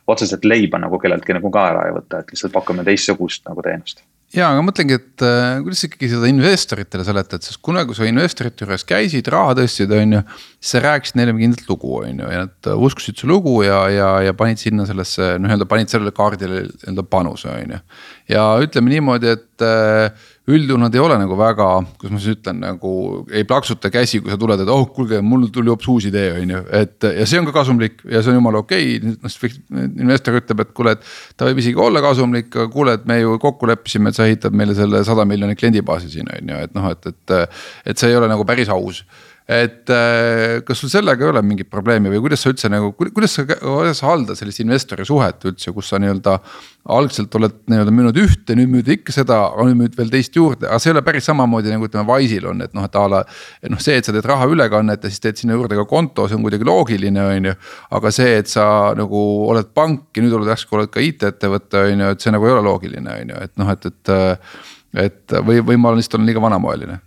Otseselt leiba nagu kelleltki nagu ka ära ei võta, et lihtsalt pakume teistsugust nagu teenust ja, aga mõtlengi, et äh, kuidas ikkagi seda investoritele seletad, sest kunagi, kui sa investorite juures käisid, raha tõstsid, on ju. siis sa rääkisid neile kindlat lugu, on ju, ja nad äh, uskusid su lugu ja, ja, ja panid sinna sellesse, noh nii-öelda panid sellele kaardile nii-öelda panuse, on ju. Ja ütleme niimoodi, et äh, üldjuhul nad ei ole nagu väga, kuidas ma siis ütlen, nagu ei plaksuta käsi, kui sa tuled, et oh kuulge, mul tuli hoopis uus idee, on ju, et ja see on ka kasumlik ja see on jumala okei okay., noh investor ütleb, et kuule, et. ta võib isegi olla kasumlik, aga kuule, et me ju kokku leppisime, et sa ehitad meile selle sada miljonit kliendibaasi siin on ju, et noh, et, et. et see ei ole nagu päris aus et äh, kas sul sellega ei ole mingit probleemi või kuidas sa üldse nagu, kuidas sa, kuidas sa haldad sellist investori suhet üldse, kus sa nii-öelda. algselt oled nii-öelda müünud ühte, nüüd müüd ikka seda, aga nüüd müüd veel teist juurde, aga see ei ole päris samamoodi nagu ütleme Wise'il on, et noh, et a la. noh, see, et sa teed raha ülekannet ja siis teed sinna juurde ka konto, see on kuidagi loogiline, on ju. aga see, et sa nagu oled pank ja nüüd oled järsku oled ka IT-ettevõte, on ju, et see nagu ei ole loogiline, on ju, et noh, et, et. et või, või ma lihtsalt olen liiga vanamoeline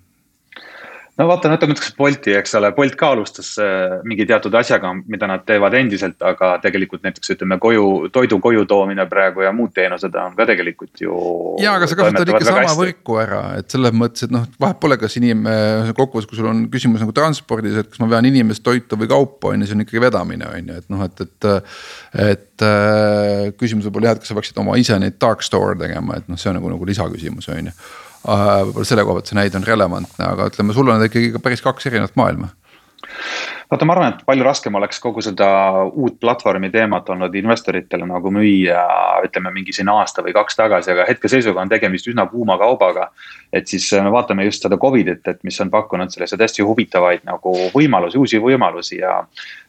no vaata, võtame näiteks Bolti, eks ole, Bolt ka alustas äh, mingi teatud asjaga, mida nad teevad endiselt, aga tegelikult näiteks ütleme koju, toidu koju toomine praegu ja muud teenused on ka tegelikult ju. ja, aga sa kasutad ikka sama hästi. võrku ära, et selles mõttes, et noh, vahet pole, kas inim-, kokkuvõttes, kui sul on küsimus nagu transpordis, et kas ma vean inimest, toitu või kaupa, on ju, see on ikkagi vedamine, on ju, et noh, et, et. et äh, küsimus võib olla jah, et kas sa peaksid oma ise neid dark store tegema, et noh, see on nagu, nagu lisaküsimus, on ju Äh, võib-olla selle koha pealt see näide on relevantne, aga ütleme, sul on ikkagi päris kaks erinevat maailma vaata, ma arvan, et palju raskem oleks kogu seda uut platvormi teemat olnud investoritele nagu müüa, ütleme mingi siin aasta või kaks tagasi, aga hetkeseisuga on tegemist üsna kuuma kaubaga. et siis me vaatame just seda Covidit, et mis on pakkunud selliseid hästi huvitavaid nagu võimalusi, uusi võimalusi ja.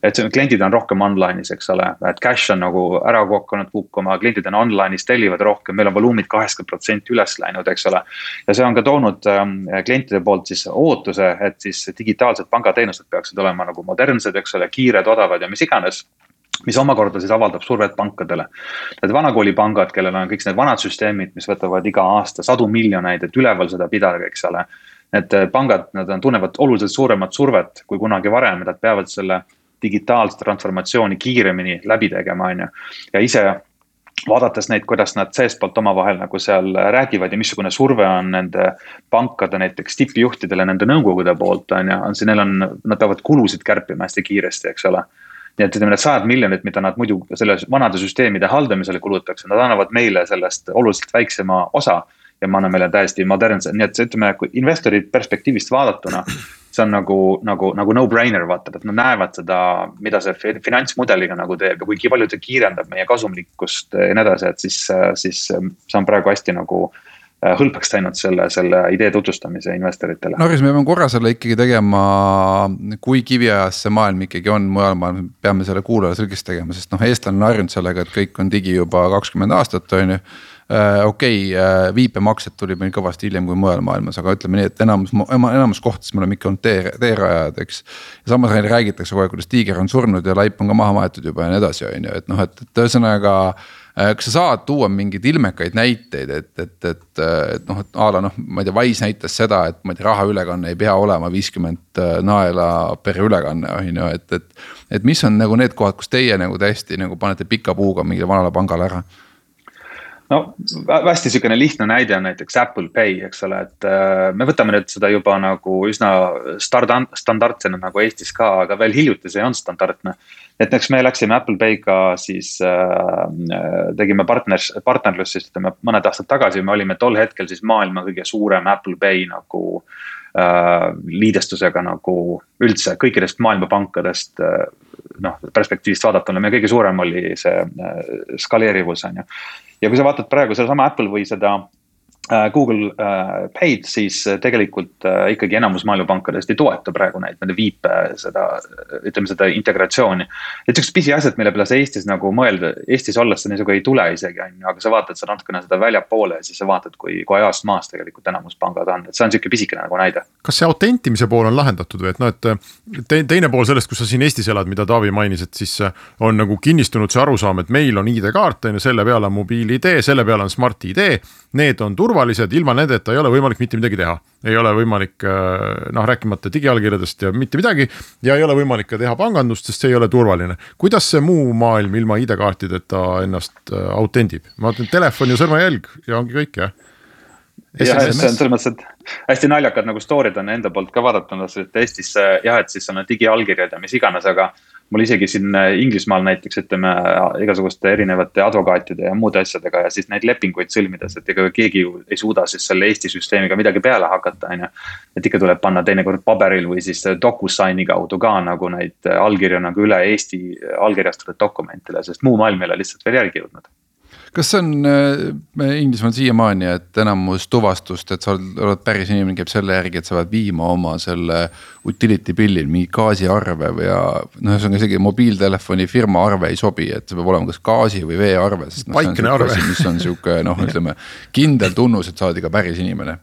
et kliendid on rohkem online'is, eks ole, et cash on nagu ära hakanud kukkuma, kliendid on online'is, tellivad rohkem, meil on voluumid kaheksakümmend protsenti üles läinud, eks ole. ja see on ka toonud ähm, klientide poolt siis ootuse, et siis digitaalsed pangateenused peaksid olema nagu modernsed, eks ole, kiired, odavad ja mis iganes mis omakorda siis avaldab survet pankadele. Need vanakooli pangad, kellel on kõik need vanad süsteemid, mis võtavad iga aasta sadu miljoneid, et üleval seda pidada, eks ole. Need pangad, nad on, tunnevad oluliselt suuremat survet kui kunagi varem, nad peavad selle digitaalset transformatsiooni kiiremini läbi tegema, on ju. ja ise vaadates neid, kuidas nad seestpoolt omavahel nagu seal räägivad ja missugune surve on nende pankade näiteks tippjuhtidele nende nõukogude poolt on ju, on see, neil on, nad peavad kulusid kärpima hästi kiiresti, eks ole. nii et ütleme, need sajad miljonid, mida nad muidu selle vanade süsteemide haldamisele kulutaks, nad annavad meile sellest oluliselt väiksema osa. Ja me anname neile täiesti modernse, nii et ütleme, kui investori perspektiivist vaadatuna see on nagu, nagu, nagu no-brainer vaata, et nad näevad seda, mida see finantsmudeliga nagu teeb ja kui palju ta kiirendab meie kasumlikkust ja nii edasi, et siis, siis see on praegu hästi nagu hõlpaks teinud selle, selle idee tutvustamise investoritele. Norris, me peame korra selle ikkagi tegema, kui kiviajas see maailm ikkagi on mujal maailmas, peame selle kuulajale selgeks tegema, sest noh, eestlane on harjunud sellega, et kõik on digi juba kakskümmend aastat, on ju Äh, okei okay,, äh, viipemaksed tuli meil kõvasti hiljem kui mujal maailmas, aga ütleme nii, et enamus, enamus kohtades me oleme ikka olnud tee, teerajajad, eks. samas räägitakse kogu aeg, kuidas tiiger on surnud ja laip on ka maha maetud juba ja nii edasi, on ju, et noh, et, et ühesõnaga äh, kas sa saad tuua mingeid ilmekaid näiteid, et, et, et, et noh, et a la noh, ma ei tea, Wise näitas seda, et ma ei tea, rahaülekanne ei pea olema viiskümmend naela per ülekanne, on ju, et, et. et mis on nagu need kohad, kus teie nagu täiesti nagu panete pika puuga mingile vanale pangale ära no hästi sihukene lihtne näide on näiteks Apple Pay, eks ole, et äh, me võtame nüüd seda juba nagu üsna stardant, standardsena nagu Eestis ka, aga veel hiljuti see ei olnud standardne. et eks me läksime Apple Pay'ga siis äh,, tegime partners, partnerlust siis ütleme mõned aastad tagasi, me olime tol hetkel siis maailma kõige suurem Apple Pay nagu äh, liidestusega nagu üldse kõikidest maailma pankadest äh, noh, perspektiivist vaadatuna, meie kõige suurem oli see äh, skaleerivus on ju ja kui sa vaatad praegu sedasama Apple või seda Google äh, Paid, siis äh, tegelikult ikkagi enamus maailmapankadest ei toeta praegu neid, nende viipe seda, ütleme seda integratsiooni. et siuksed pisiasjad, mille peale sa Eestis nagu mõelda, Eestis olles sa niisugune ei tule isegi on ju, aga sa vaatad seda natukene seda väljapoole ja siis sa vaatad, kui, kui ajast maas tegelikult enamus pangad on, et see on sihuke pisikene nagu näide. kas see autentimise pool on lahendatud või et noh, et te, teine pool sellest, kus sa siin Eestis elad, mida Taavi mainis, et siis on nagu kinnistunud see arusaam, et meil on ID-kaart on ju, selle peal on mobiil-ID, selle peal on Smart-ID, need on turvalised turvalised, ilma nendeta ei ole võimalik mitte midagi teha. ei ole võimalik äh, noh, rääkimata digiallkirjadest ja mitte midagi ja ei ole võimalik ka teha pangandust, sest see ei ole turvaline. kuidas see muu maailm ilma ID-kaartideta ennast äh, autendib, ma vaatan telefon ja sõrmejälg ja ongi kõik jah selles mõttes, et hästi naljakad nagu story'd on enda poolt ka vaadatud, et Eestis jah, et siis on digiallkirjad ja mis iganes, aga mul isegi siin Inglismaal näiteks ütleme igasuguste erinevate advokaatide ja muude asjadega ja siis neid lepinguid sõlmides, et ega keegi ju ei suuda siis selle Eesti süsteemiga midagi peale hakata, on ju. et ikka tuleb panna teinekord paberil või siis DocuSigni kaudu ka nagu neid allkirju nagu üle Eesti allkirjastatud dokumentidele, sest muu maailm ei ole lihtsalt veel järgi jõudnud kas see on äh, Inglismaal siiamaani, et enamus tuvastust, et sa oled, oled päris inimene, käib selle järgi, et sa pead viima oma selle utility bill'il mingi gaasiarve või ja. noh, ühesõnaga isegi mobiiltelefoni firma arve ei sobi, et see peab olema kas gaasi või veearve, noh. paikne arve. mis on sihuke noh, ütleme kindel tunnus, et sa oled ikka päris inimene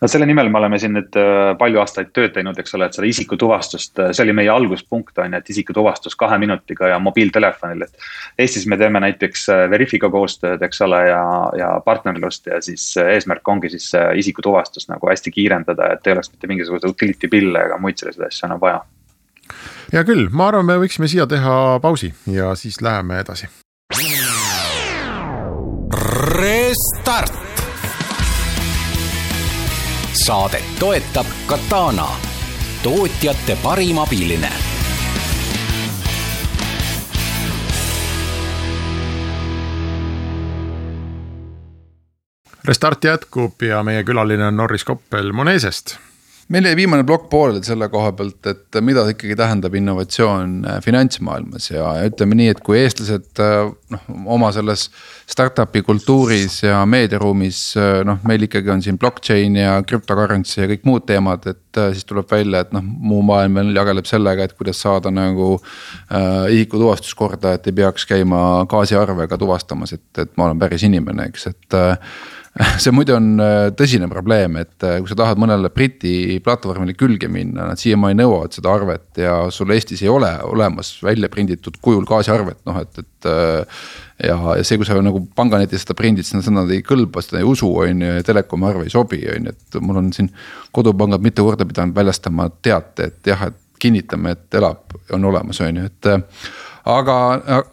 no selle nimel me oleme siin nüüd äh, palju aastaid tööd teinud, eks ole, et seda isikutuvastust, äh, see oli meie alguspunkt on ju, et isikutuvastus kahe minutiga ja mobiiltelefonil, et. Eestis me teeme näiteks äh, Veriffiga koostööd, eks ole, ja, ja partnerlust ja siis eesmärk ongi siis isikutuvastust nagu hästi kiirendada, et ei oleks mitte mingisuguseid utility bill'e ega muid selliseid asju enam vaja. hea küll, ma arvan, me võiksime siia teha pausi ja siis läheme edasi. Restart saadet toetab Katana, tootjate parim abiline. Restart jätkub ja meie külaline on Norris Koppel Monesest meil jäi viimane plokk pooleli selle koha pealt, et mida ikkagi tähendab innovatsioon äh, finantsmaailmas. Ja, ütleme nii, et kui eestlased äh, noh, oma selles startup'i kultuuris ja meediaruumis äh, noh, meil ikkagi on siin blockchain ja cryptocurrency ja kõik muud teemad, et siis tuleb välja, et noh, muu maailm veel jageleb sellega, et kuidas saada nagu äh, isikutuvastus korda, et ei peaks käima gaasiarvega tuvastamas, et, et ma olen päris inimene, eks, et äh, see muidu on äh, tõsine probleem, et äh, kui sa tahad mõnele Briti platvormile külge minna, nad siiamaani nõuavad seda arvet ja sul Eestis ei ole olemas välja prinditud kujul gaasiarvet, noh et, et. Äh, ja, ja see, kui sa nagu panganetis seda prindid, siis nad ei kõlba, seda ei usu, on ju, ja telekomi arve ei sobi, on ju, et mul on siin. kodupangad mitu korda pidanud väljastama teate, et jah, et kinnitame, et elab, on olemas, on ju, et aga,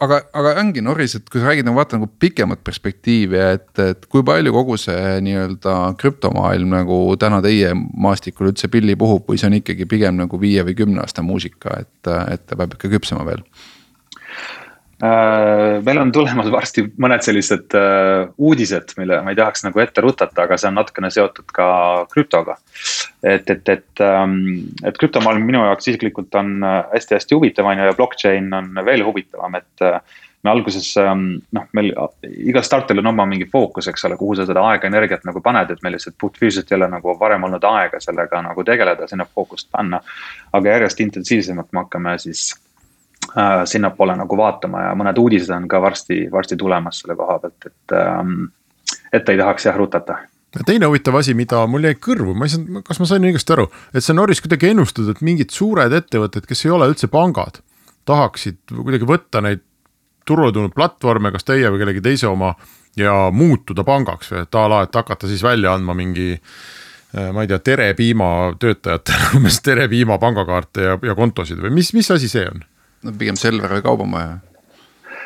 aga, aga ongi Norris, et kui sa räägid nagu vaata nagu pikemat perspektiivi, et, et kui palju kogu see nii-öelda krüptomaailm nagu täna teie maastikul üldse pilli puhub või see on ikkagi pigem nagu viie või kümne aasta muusika, et, et ta peab ikka küpsema veel meil on tulemas varsti mõned sellised äh, uudised, mille ma ei tahaks nagu ette rutata, aga see on natukene seotud ka krüptoga. et, et, et, ähm, et krüptomaailm minu jaoks isiklikult on hästi-hästi äh, huvitav on ju ja blockchain on veel huvitavam, et me alguses noh, meil igal startil on oma mingi fookus, eks ole, kuhu sa seda aega, energiat nagu paned, et meil lihtsalt puhtfüüsiliselt ei ole nagu varem olnud aega sellega nagu tegeleda, sinna fookust panna. aga järjest intensiivsemalt me hakkame siis äh, sinnapoole nagu vaatama ja mõned uudised on ka varsti, varsti tulemas selle koha pealt, et ähm,. et ei tahaks jah rutata teine huvitav asi, mida mul jäi kõrvu, ma ei saanud, kas ma sain õigesti aru, et see Norris kuidagi ennustas, et mingid suured ettevõtted, kes ei ole üldse pangad, tahaksid kuidagi võtta neid turule tulnud platvorme, kas teie või kellegi teise oma ja muutuda pangaks või et a la, et hakata siis välja andma mingi äh, ma ei tea, Tere Piima töötajatele umbes Tere Piima pangakaarte ja, ja kontosid või mis, mis asi see on? No pigem Selver või Kaubamaja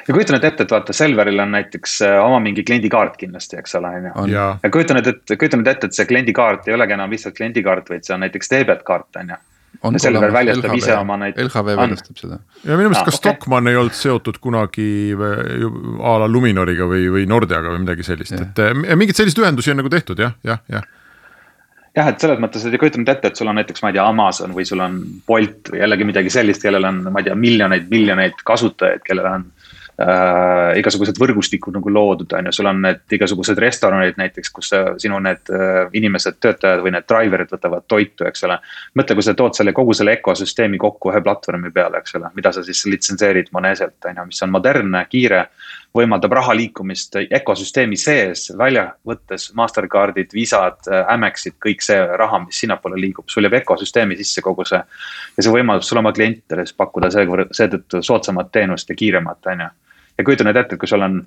ja kujuta nüüd ette, et vaata Selveril on näiteks äh, oma mingi kliendikaart kindlasti, eks ole, on ju. ja kujuta nüüd ette, kujuta nüüd ette, et see kliendikaart ei olegi enam lihtsalt kliendikaart, vaid see on näiteks debetkaart, on ju. ja Selver väljastab LHV, ise oma neid. LHV väljastab seda. ja minu meelest ah, ka okay. Stockmann ei olnud seotud kunagi a la Luminoriga või, või Nordeaga või midagi sellist, et äh, mingeid selliseid ühendusi on nagu tehtud jah, jah, jah jah, et selles mõttes, et kujuta nüüd ette, et sul on näiteks, ma ei tea, Amazon või sul on Bolt või jällegi midagi sellist, kellel on, ma ei tea, miljoneid, miljoneid kasutajaid, kellel on äh, igasugused võrgustikud nagu loodud, on ju, sul on need igasugused restoranid näiteks, kus sinu need äh, inimesed, töötajad või need driver'id võtavad toitu, eks ole. mõtle, kui sa tood selle kogu selle ökosüsteemi kokku ühe platvormi peale, eks ole, mida sa siis litsenseerid Moneselt, on ju, mis on modernne, kiire võimaldab raha liikumist ökosüsteemi sees, välja võttes Mastercardid, Visad, Amexid, kõik see raha, mis sinnapoole liigub, sul jääb ökosüsteemi sisse kogu see. ja see võimaldab sul oma klientidele siis pakkuda seetõttu soodsamat teenust ja kiiremat, on ju ja kujuta nüüd ette, et kui sul on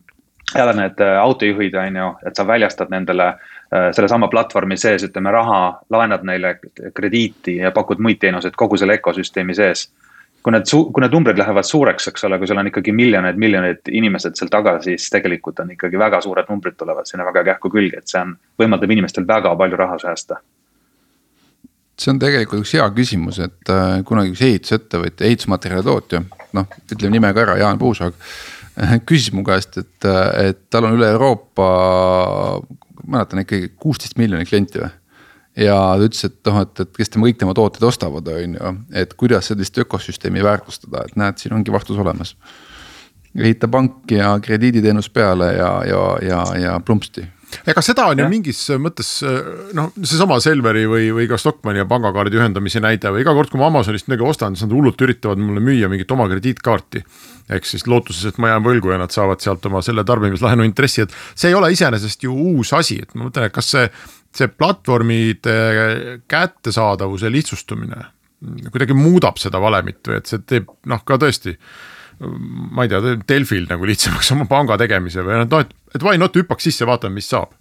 jälle need äh, autojuhid, on ju, et sa väljastad nendele äh, sellesama platvormi sees, ütleme raha, laenad neile krediiti ja pakud muid teenuseid kogu selle ökosüsteemi sees. Kui need, kui need numbrid lähevad suureks, eks ole, kui sul on ikkagi miljoneid, miljoneid inimesed seal taga, siis tegelikult on ikkagi väga suured numbrid tulevad sinna väga kähku külge, et see on, võimaldab inimestel väga palju raha säästa see on tegelikult üks hea küsimus, et äh, kunagi üks ehitusettevõtja, ehitusmaterjali tootja, noh, ütleme nime ka ära, Jaan Puusaag küsis mu käest, et, et tal on üle Euroopa, mäletan ikkagi kuusteist miljonit klienti või. Ja ta ütles, et noh, et, et kes tema kõik tema tooted ostavad, on ju, et kuidas sellist ökosüsteemi väärtustada, et näed, siin ongi vastus olemas. ehita pank ja krediiditeenus peale ja, ja, ja, ja plumpsti ega seda on ju mingis mõttes noh, seesama Selveri või, või ka Stockmanni ja pangakaardi ühendamise näide või iga kord, kui ma Amazonist midagi ostan, siis nad hullult üritavad mulle müüa mingit oma krediitkaarti. ehk siis lootuses, et ma jään võlgu ja nad saavad sealt oma selle tarbimislaenu intressi, et see ei ole iseenesest ju uus asi, et ma mõtlen, et kas see, see platvormide kättesaadavuse lihtsustumine kuidagi muudab seda valemit või et see teeb noh, ka tõesti ma ei tea, Delfil nagu lihtsamaks oma panga tegemise või noh, et, et why not hüppaks sisse, vaatame, mis saab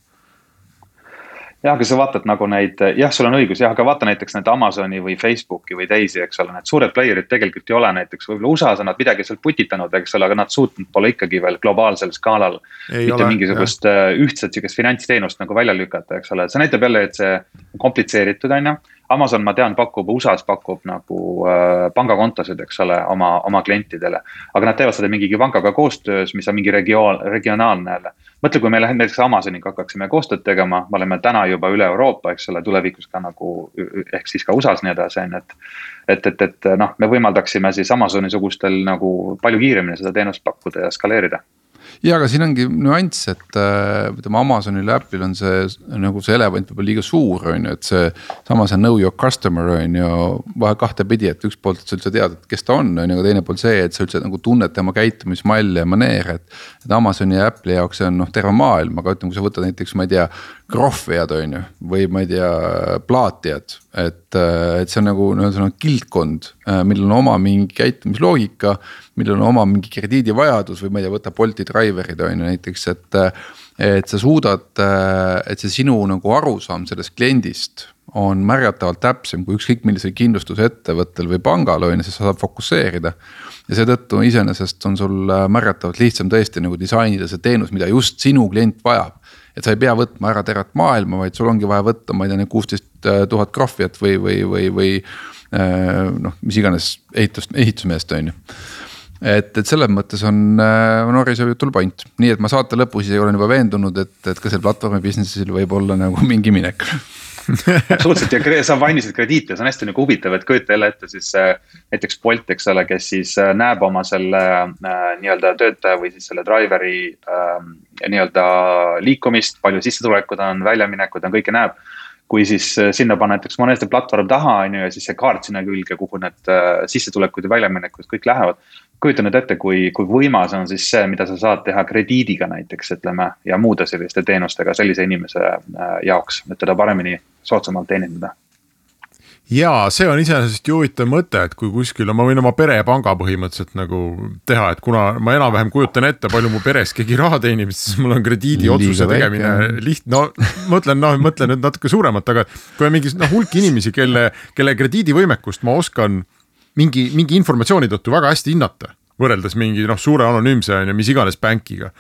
jah, aga sa vaatad nagu neid, jah, sul on õigus jah, aga vaata näiteks need Amazoni või Facebooki või teisi, eks ole, need suured player'id tegelikult ei ole näiteks võib-olla USA-s on nad midagi seal putitanud, eks ole, aga nad suutnud pole ikkagi veel globaalsel skaalal. mitte ole, mingisugust jah. Äh, ühtset sihukest finantsteenust nagu välja lükata, eks ole, see näitab jälle, et see komplitseeritud on ju Amazon, ma tean, pakub, USA-s pakub nagu äh, pangakontosid, eks ole, oma, oma klientidele. aga nad teevad seda mingi pangaga koostöös, mis on mingi regioon, regionaalne jälle. mõtle, kui me näiteks Amazoniga hakkaksime koostööd tegema, me oleme täna juba üle Euroopa, eks ole, tulevikus ka nagu ehk siis ka USA-s nii edasi, on ju, et. et, et, et noh, me võimaldaksime siis Amazoni sugustel nagu palju kiiremini seda teenust pakkuda ja skaleerida ja, aga siin ongi nüanss, et äh, ütleme Amazonil ja Apple'il on see nagu see elevant võib-olla liiga suur, on ju, et see. samas on know your customer on ju vahe kahtepidi, et üks poolt, et sa üldse tead, et kes ta on, on ju, aga teine pool see, et sa üldse nagu tunned tema käitumismalle ja maneere, et. et Amazoni ja Apple'i jaoks see on noh, terve maailm, aga ütleme, kui sa võtad näiteks, ma ei tea krohvijad, on ju, või ma ei tea, plaatijad. et, et see on nagu ühesõnaga kildkond, millel on oma mingi käitumisloogika, millel on oma mingi krediidivajadus või ma ei tea, võta Bolti driver'id on ju näiteks, et. et sa suudad, et see sinu nagu arusaam sellest kliendist on märgatavalt täpsem kui ükskõik millisel kindlustusettevõttel või pangal on ju, sest sa saad fokusseerida. ja seetõttu iseenesest on sul märgatavalt lihtsam tõesti nagu disainida see teenus, mida just sinu klient vajab et sa ei pea võtma ära tervet maailma, vaid sul ongi vaja võtta, ma ei tea, need kuusteist äh, tuhat krohvijat või, või, või, või äh, noh, mis iganes ehitust, ehitusmeest on ju. Et, et selles mõttes on äh, Norrise jutul point, nii et ma saate lõpus olen juba veendunud, et, et ka seal platvormi business'il võib olla nagu mingi minek absoluutselt ja sa mainisid krediite, see on hästi nagu huvitav, et kujuta jälle ette siis äh, näiteks Bolt, eks ole, kes siis äh, näeb oma selle äh, nii-öelda töötaja või siis selle driver'i äh, nii-öelda liikumist, palju sissetulekud on, väljaminekud on, kõike näeb kui siis sinna näiteks Moneste platvorm taha, on ju, ja siis see kaart sinna külge, kuhu need sissetulekud ja väljaminekud kõik lähevad. Kujuta nüüd ette, kui, kui võimas on siis see, mida sa saad teha krediidiga näiteks, ütleme, ja muude selliste teenustega sellise inimese äh, jaoks, et teda paremini, soodsamalt teenindada. Ja see on iseenesest ju huvitav mõte, et kui kuskil, ma võin oma perepanga põhimõtteliselt nagu teha, et kuna ma enam-vähem kujutan ette, palju mu peres keegi raha teenib, siis mul on krediidiotsuse tegemine lihtne, no mõtlen, noh, mõtlen nüüd natuke suuremat, aga kui on mingi noh hulk inimesi, kelle, kelle krediidivõimekust ma oskan mingi, mingi informatsiooni tõttu väga hästi hinnata, võrreldes mingi noh, suure anonüümse on ju, mis iganes bänkiga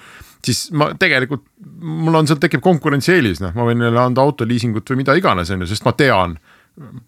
siis ma tegelikult, mul on seal tekib konkurentsieelis, noh, ma võin neile anda autoliisingut või mida iganes, on ju, sest ma tean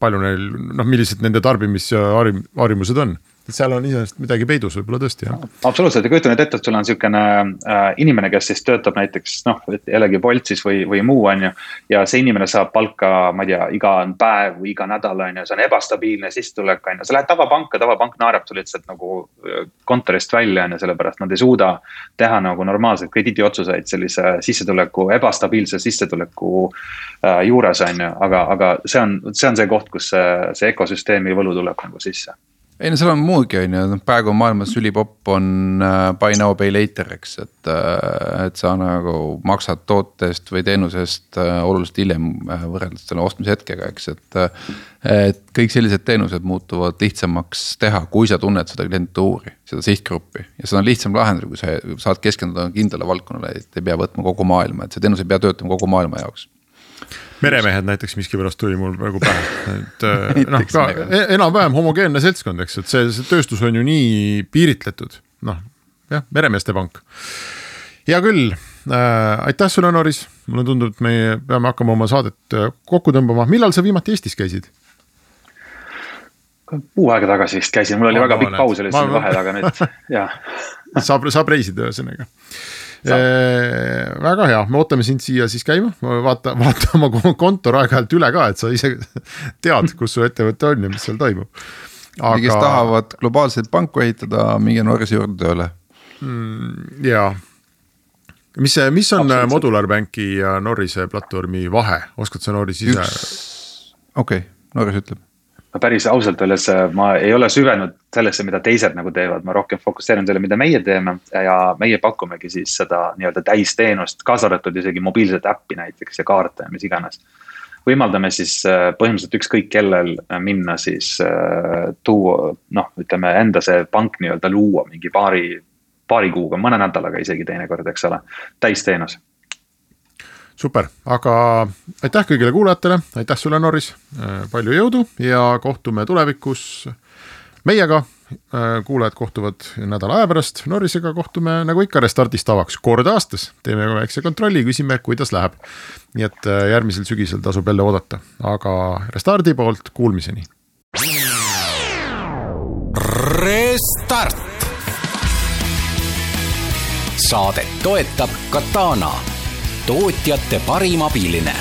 palju neil noh, millised nende tarbimisharjumused on et seal on iseenesest midagi peidus võib-olla tõesti jah. absoluutselt ja kujuta nüüd ette, et sul on niisugune äh, inimene, kes siis töötab näiteks noh, jällegi Bolt siis või, või muu, on ju. ja see inimene saab palka, ma ei tea, iga päev või iga nädal on ju, see on ebastabiilne sissetulek on ju, sa lähed tavapanka, tavapank naerab sulle lihtsalt nagu äh, kontorist välja on ju, sellepärast nad ei suuda. teha nagu normaalseid krediidiotsuseid sellise sissetuleku, ebastabiilse sissetuleku äh, juures on ju, aga, aga see on, see on see koht, kus see, see ökosüsteemi võlu tuleb nagu sisse ei no seal on muudki, on ju, noh praegu maailmas ülipopp on äh, buy now, pay later, eks, et äh,. et sa nagu maksad tootest või teenusest äh, oluliselt hiljem võrreldes selle ostmise hetkega, eks, et et kõik sellised teenused muutuvad lihtsamaks teha, kui sa tunned seda klientuuri, seda sihtgruppi. ja seda on lihtsam lahendada, kui sa saad keskenduda kindlale valdkonnale, et ei pea võtma kogu maailma, et see teenus ei pea töötama kogu maailma jaoks meremehed näiteks miskipärast tuli mul praegu pähe, et äh, noh, ka e-, enam-vähem homogeenne seltskond, eks, et see, see tööstus on ju nii piiritletud, noh jah, meremeeste pank. hea küll. Äh,, aitäh sulle, Noris, mulle tundub, et me peame hakkama oma saadet äh, kokku tõmbama, millal sa viimati Eestis käisid? kuu aega tagasi vist käisin, mul oli ma, väga pikk paus oli siin vahel, aga nüüd jah. saab, saab reisida ühesõnaga väga hea, me ootame sind siia siis käima, vaata, vaata oma kontor aeg-ajalt üle ka, et sa ise tead, kus su ettevõte on ja mis seal toimub. Aga... kes tahavad globaalseid panku ehitada, minge Norrise juurde tööle mm,. jaa, mis see, mis on. Modular Banki ja Norrise platvormi vahe, oskad sa Norris ise? okei okay,, Norris ütleb ma päris ausalt öeldes, äh, ma ei ole süvenud sellesse, mida teised nagu teevad, ma rohkem fokusseerin sellele, mida meie teeme. ja meie pakumegi siis seda nii-öelda täisteenust, kaasa arvatud isegi mobiilset äppi näiteks ja kaarte, mis iganes. võimaldame siis äh, põhimõtteliselt ükskõik kellel äh, minna siis tuua, noh, ütleme enda see pank nii-öelda luua mingi paari, paari kuuga, mõne nädalaga isegi teinekord, eks ole, täisteenus super, aga aitäh kõigile kuulajatele, aitäh sulle, Norris, äh, palju jõudu ja kohtume tulevikus meiega. Äh, kuulajad kohtuvad nädala aja pärast, Norrisega kohtume nagu ikka Restartis tavaks kord aastas, teeme väikse kontrolli, küsime, kuidas läheb. nii et äh, järgmisel sügisel tasub jälle oodata, aga Restardi poolt kuulmiseni. Restart. saadet toetab Katana tootjate parim abiline